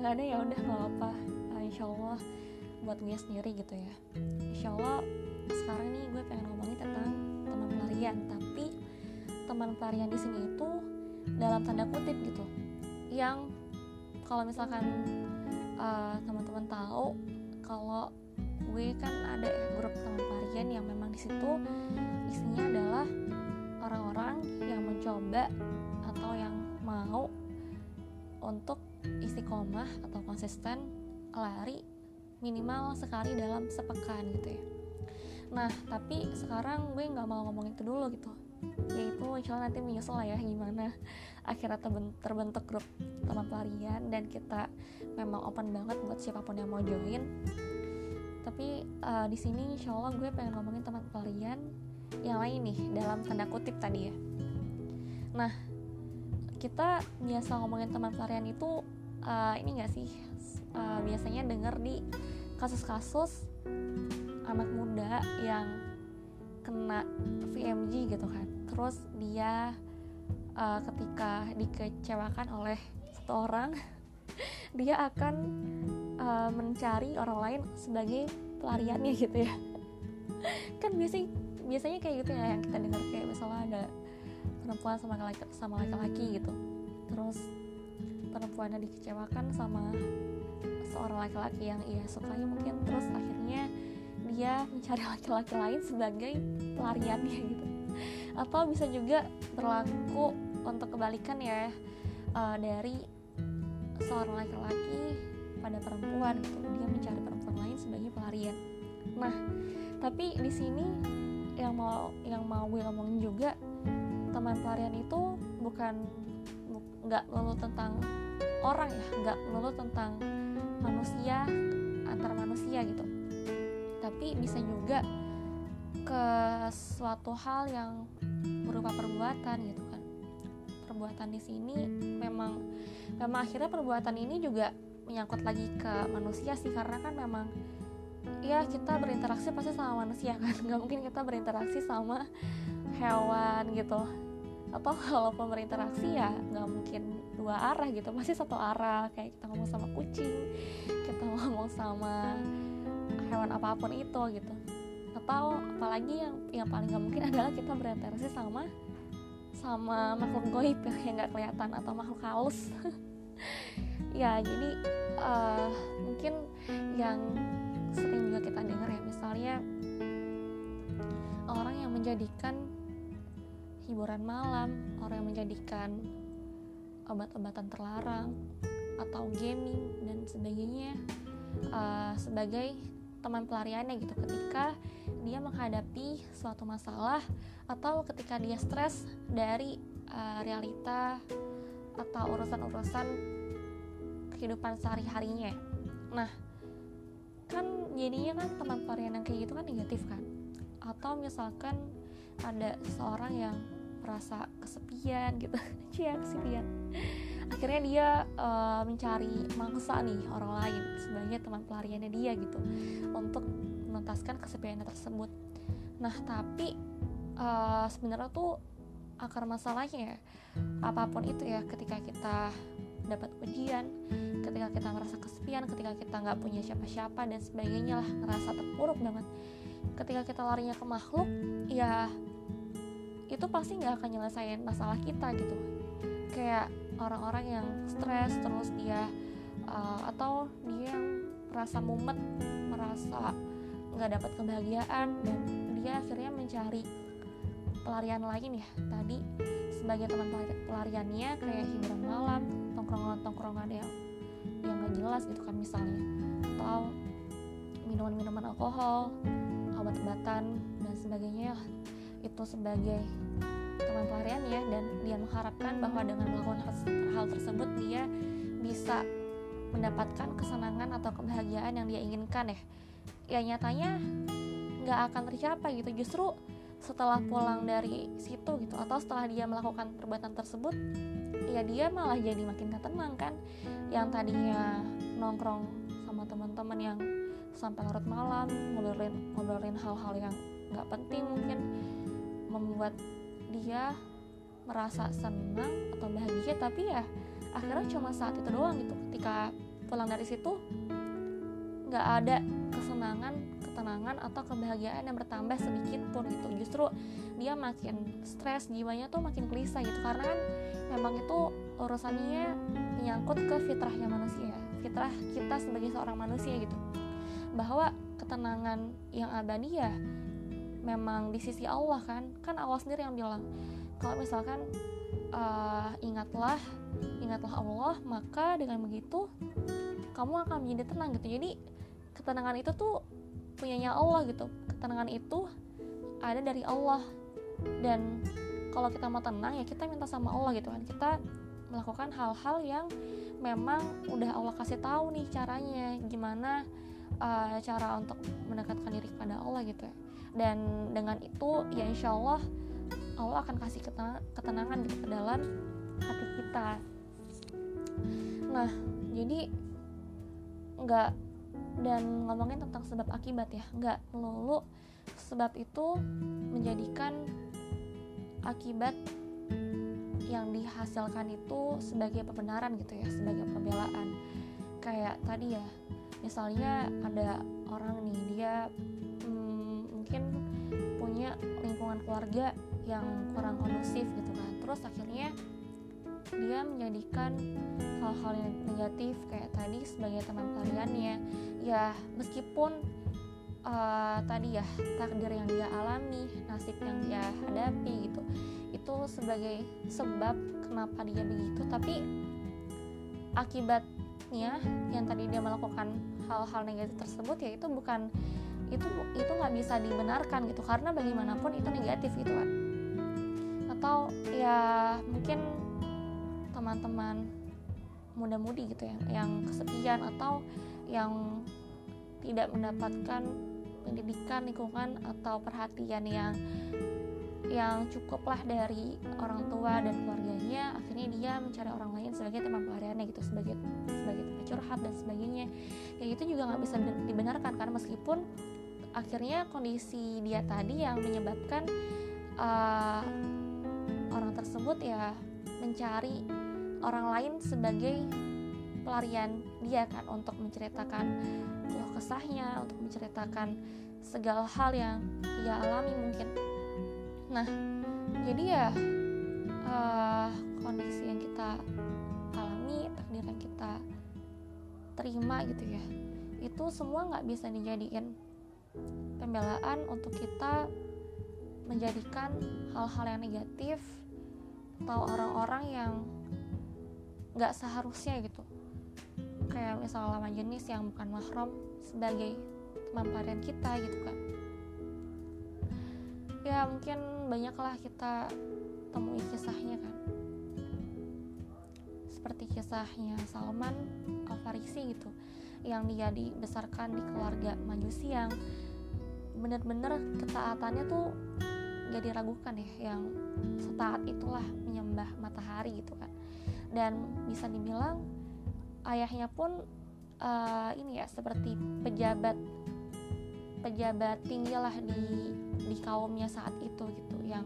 nggak ada ya udah nggak apa nah, insya Allah buat gue sendiri gitu ya. Insya Allah sekarang nih gue pengen ngomongin tentang teman pelarian tapi teman pelarian di sini itu dalam tanda kutip gitu yang kalau misalkan uh, teman-teman tahu kalau gue kan ada grup teman pelarian yang memang di situ isinya adalah orang-orang yang mencoba atau yang mau untuk istiqomah atau konsisten lari minimal sekali dalam sepekan gitu ya. Nah tapi sekarang gue nggak mau ngomong itu dulu gitu. Yaitu insya Allah nanti menyusul lah ya gimana akhirnya terbentuk grup teman pelarian dan kita memang open banget buat siapa pun yang mau join. Tapi uh, di sini insya Allah gue pengen ngomongin teman pelarian yang lain nih dalam tanda kutip tadi ya. Nah kita biasa ngomongin teman pelarian itu uh, ini gak sih? Uh, biasanya denger di kasus-kasus anak muda yang kena VMG gitu kan. Terus dia uh, ketika dikecewakan oleh satu orang dia akan uh, mencari orang lain sebagai pelariannya gitu ya. Kan biasanya biasanya kayak gitu ya yang kita dengar kayak misalnya ada perempuan sama laki sama laki-laki gitu. Terus perempuannya dikecewakan sama seorang laki-laki yang ia sukai mungkin. Terus akhirnya dia mencari laki-laki lain sebagai pelariannya gitu. Atau bisa juga berlaku untuk kebalikan ya uh, dari seorang laki-laki pada perempuan gitu. Dia mencari perempuan lain sebagai pelarian. Nah tapi di sini yang mau yang mau gue ngomongin juga teman pelarian itu bukan nggak melulu tentang orang ya nggak melulu tentang manusia antar manusia gitu. Tapi bisa juga ke suatu hal yang berupa perbuatan gitu kan. Perbuatan di sini memang memang akhirnya perbuatan ini juga menyangkut lagi ke manusia sih karena kan memang ya kita berinteraksi pasti sama manusia kan. Nggak mungkin kita berinteraksi sama hewan gitu atau kalau berinteraksi ya nggak mungkin dua arah gitu pasti satu arah. Kayak kita ngomong sama kucing kita ngomong sama hewan apa pun itu gitu. Atau apalagi yang yang paling nggak mungkin adalah kita berinteraksi sama sama makhluk goib yang nggak kelihatan atau makhluk halus. Ya jadi uh, mungkin yang sering juga kita dengar ya misalnya orang yang menjadikan hiburan malam orang yang menjadikan obat-obatan terlarang atau gaming dan sebagainya uh, sebagai teman pelariannya gitu ketika dia menghadapi suatu masalah atau ketika dia stres dari uh, realita atau urusan-urusan kehidupan sehari-harinya. Nah, kan jadinya kan teman pelarian yang kayak gitu kan negatif kan? Atau misalkan ada seorang yang merasa kesepian gitu. Cia kesepian. Akhirnya dia uh, mencari mangsa nih orang lain sebagai teman pelariannya dia gitu untuk menuntaskan kesepiannya tersebut. Nah tapi uh, sebenarnya tuh akar masalahnya apa pun itu ya ketika kita dapat ujian ketika kita merasa kesepian ketika kita nggak punya siapa-siapa dan sebagainya lah ngerasa terpuruk banget. Ketika kita larinya ke makhluk ya itu pasti nggak akan nyelesain masalah kita gitu. Kayak orang-orang yang stres terus dia uh, atau dia yang merasa mumet merasa nggak dapat kebahagiaan dan dia akhirnya mencari pelarian lain ya. Tadi sebagai teman pelariannya kayak hiburan malam tongkrongan-tongkrongan yang yang nggak jelas gitu kan misalnya. Atau minuman-minuman alkohol obat-obatan dan sebagainya itu sebagai teman pelarian ya dan dia mengharapkan bahwa dengan melakukan hal, tersebut dia bisa mendapatkan kesenangan atau kebahagiaan yang dia inginkan ya. Ya nyatanya nggak akan tercapai gitu. Justru setelah pulang dari situ gitu atau setelah dia melakukan perbuatan tersebut ya dia malah jadi makin gak tenang kan. Yang tadinya nongkrong sama teman-teman yang sampai larut malam ngobrolin ngobrolin hal-hal yang nggak penting mungkin membuat dia merasa senang atau bahagia tapi ya akhirnya cuma saat itu doang gitu. Ketika pulang dari situ nggak ada kesenangan ketenangan atau kebahagiaan yang bertambah sedikit pun gitu. Justru dia makin stres jiwanya tuh makin gelisah gitu. Karena kan memang itu urusannya menyangkut ke fitrahnya manusia fitrah kita sebagai seorang manusia gitu. Bahwa ketenangan yang abadi ya memang di sisi Allah kan. Kan Allah sendiri yang bilang kalau misalkan uh, ingatlah ingatlah Allah maka dengan begitu kamu akan menjadi tenang gitu. Jadi ketenangan itu tuh punyanya Allah gitu. Ketenangan itu ada dari Allah. Dan kalau kita mau tenang ya kita minta sama Allah gitu kan. Kita melakukan hal-hal yang memang udah Allah kasih tahu nih caranya. Gimana uh, cara untuk mendekatkan diri kepada Allah gitu ya dan dengan itu ya insya Allah Allah akan kasih ketenangan gitu ke dalam hati kita. Nah jadi nggak dan ngomongin tentang sebab akibat ya nggak melulu sebab itu menjadikan akibat yang dihasilkan itu sebagai pembenaran gitu ya sebagai pembelaan. Kayak tadi ya misalnya ada orang nih dia mungkin punya lingkungan keluarga yang kurang kondusif gitu kan. Terus akhirnya dia menjadikan hal-hal yang negatif kayak tadi sebagai teman pelariannya ya meskipun uh, tadi ya takdir yang dia alami nasib yang dia hadapi gitu itu sebagai sebab kenapa dia begitu. Tapi akibatnya yang tadi dia melakukan hal-hal negatif tersebut ya itu bukan itu itu nggak bisa dibenarkan gitu karena bagaimanapun itu negatif gitu kan atau ya mungkin teman-teman muda-mudi gitu ya yang kesepian atau yang tidak mendapatkan pendidikan lingkungan atau perhatian yang yang cukuplah dari orang tua dan keluarganya akhirnya dia mencari orang lain sebagai teman pelariannya gitu sebagai sebagai tempat curhat dan sebagainya. Ya itu juga nggak bisa dibenarkan karena meskipun akhirnya kondisi dia tadi yang menyebabkan uh, orang tersebut ya mencari orang lain sebagai pelarian dia kan untuk menceritakan keluh kesahnya untuk menceritakan segala hal yang ia alami mungkin nah jadi ya uh, kondisi yang kita alami takdir yang kita terima gitu ya itu semua nggak bisa dijadikan pembelaan untuk kita menjadikan hal-hal yang negatif atau orang-orang yang nggak seharusnya gitu. Kayak misalnya lawan jenis yang bukan mahram sebagai teman kita gitu kan ya mungkin banyaklah kita temui kisahnya kan? Seperti kisahnya Salman Al Farisi gitu yang dia dibesarkan di keluarga majusi yang bener-bener ketaatannya tuh gak diragukan ya yang setaat itulah menyembah matahari gitu kan? Dan bisa dibilang ayahnya pun uh, ini ya seperti pejabat pejabat tinggi lah di di kaumnya saat itu gitu yang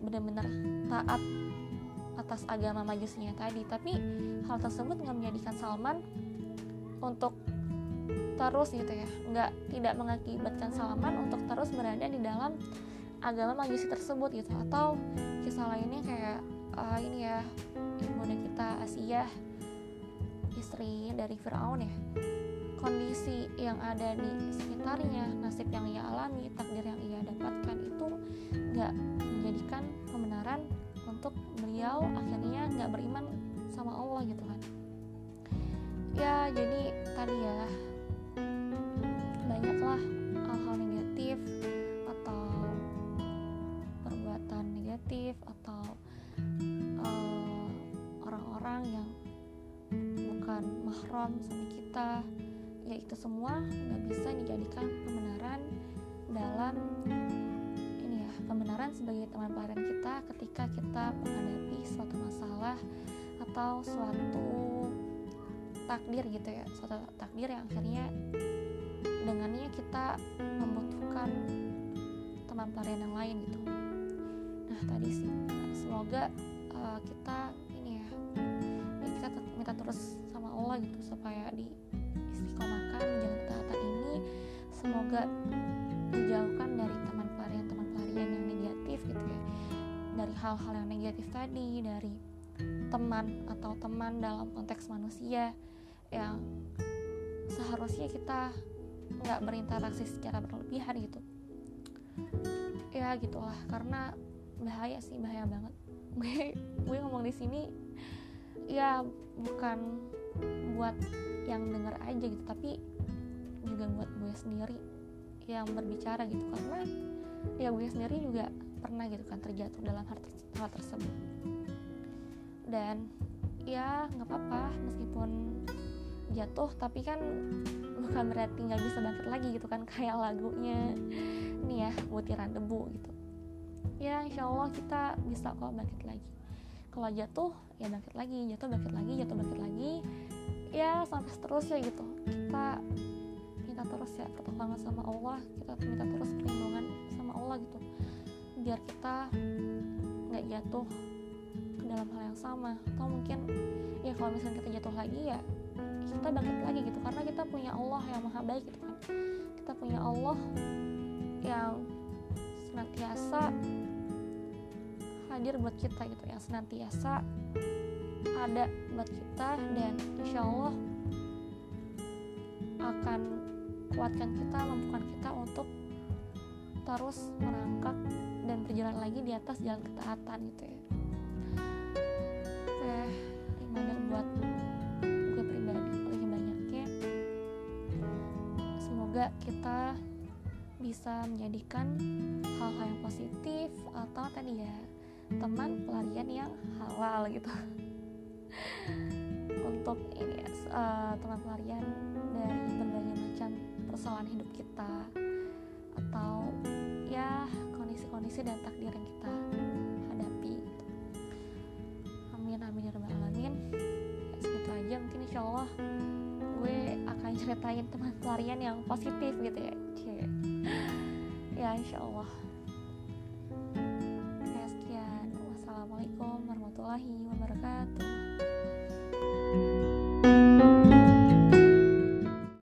benar-benar taat atas agama majusinya tadi. Tapi hal tersebut nggak menjadikan Salman untuk terus gitu ya nggak tidak mengakibatkan Salman untuk terus berada di dalam agama majusi tersebut gitu. Atau kisah lainnya kayak uh, ini ya ibunda kita Asia istri dari Firaun ya. Kondisi yang ada di sekitarnya nasib yang ia alami takdir yang ia dapatkan itu nggak menjadikan kebenaran untuk beliau akhirnya nggak beriman sama Allah gitu kan. Ya jadi tadi ya banyaklah hal-hal mahram sama kita. Ya itu semua nggak bisa dijadikan pembenaran dalam ini ya pembenaran sebagai teman pelarian kita ketika kita menghadapi suatu masalah atau suatu takdir gitu ya suatu takdir yang akhirnya dengannya kita membutuhkan teman pelarian yang lain gitu. Nah tadi sih semoga uh, kita ini ya, ya kita minta terus Allah gitu supaya di istiqomahkan di jalan ketaatan ini. Semoga dijauhkan dari teman pelarian teman pelarian yang negatif gitu ya. Dari hal-hal yang negatif tadi dari teman atau teman dalam konteks manusia yang seharusnya kita nggak berinteraksi secara berlebihan gitu. Ya gitulah. Karena bahaya sih bahaya banget. Gue gue ngomong di sini ya bukan buat yang denger aja gitu tapi juga buat gue sendiri yang berbicara gitu karena ya gue sendiri juga pernah gitu kan terjatuh dalam hal, hal tersebut. Dan ya nggak apa-apa meskipun jatuh tapi kan bukan berarti nggak bisa bangkit lagi gitu kan kayak lagunya. Ini ya butiran debu gitu. Ya insya Allah kita bisa kok bangkit lagi. Kalau jatuh ya bangkit lagi. Jatuh bangkit lagi. Jatuh bangkit lagi ya sampai seterusnya gitu. Kita minta terus ya pertolongan sama Allah. Kita minta terus perlindungan sama Allah gitu. Biar kita nggak jatuh ke dalam hal yang sama. Atau mungkin ya kalau misalnya kita jatuh lagi ya kita bangkit lagi gitu. Karena kita punya Allah yang maha baik gitu kan. Kita punya Allah yang senantiasa hadir buat kita gitu yang senantiasa ada buat kita dan insya Allah akan kuatkan kita mampukan kita untuk terus merangkak dan berjalan lagi di atas jalan ketaatan gitu ya. Oke reminder buat gue pribadi lebih banyaknya. Semoga kita bisa menjadikan hal-hal yang positif atau tadi ya teman pelarian yang halal gitu untuk ini uh, teman pelarian dari berbagai macam persoalan hidup kita atau ya kondisi-kondisi dan takdir yang kita hadapi gitu. amin amin ya rabbal alamin ya, segitu aja mungkin insya Allah gue akan ceritain teman pelarian yang positif gitu ya Cie. ya insya Allah warahmatullahi wabarakatuh